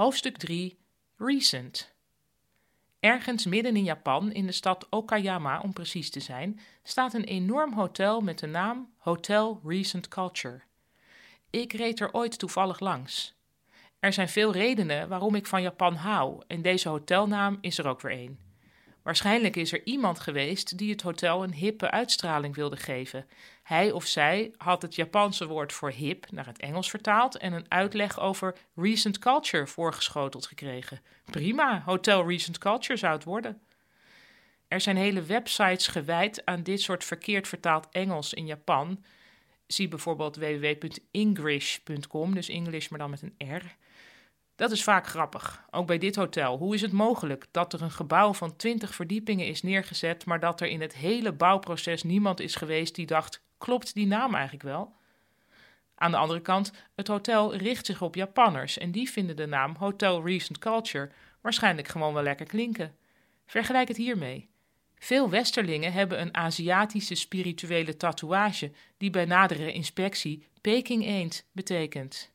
Hoofdstuk 3 Recent. Ergens midden in Japan, in de stad Okayama om precies te zijn, staat een enorm hotel met de naam Hotel Recent Culture. Ik reed er ooit toevallig langs. Er zijn veel redenen waarom ik van Japan hou en deze hotelnaam is er ook weer één. Waarschijnlijk is er iemand geweest die het hotel een hippe uitstraling wilde geven. Hij of zij had het Japanse woord voor hip naar het Engels vertaald en een uitleg over recent culture voorgeschoteld gekregen. Prima, Hotel Recent Culture zou het worden. Er zijn hele websites gewijd aan dit soort verkeerd vertaald Engels in Japan. Zie bijvoorbeeld www.english.com, dus English maar dan met een R. Dat is vaak grappig, ook bij dit hotel. Hoe is het mogelijk dat er een gebouw van 20 verdiepingen is neergezet, maar dat er in het hele bouwproces niemand is geweest die dacht: klopt die naam eigenlijk wel? Aan de andere kant, het hotel richt zich op Japanners en die vinden de naam Hotel Recent Culture waarschijnlijk gewoon wel lekker klinken. Vergelijk het hiermee. Veel Westerlingen hebben een Aziatische spirituele tatoeage die bij nadere inspectie Peking Eend betekent.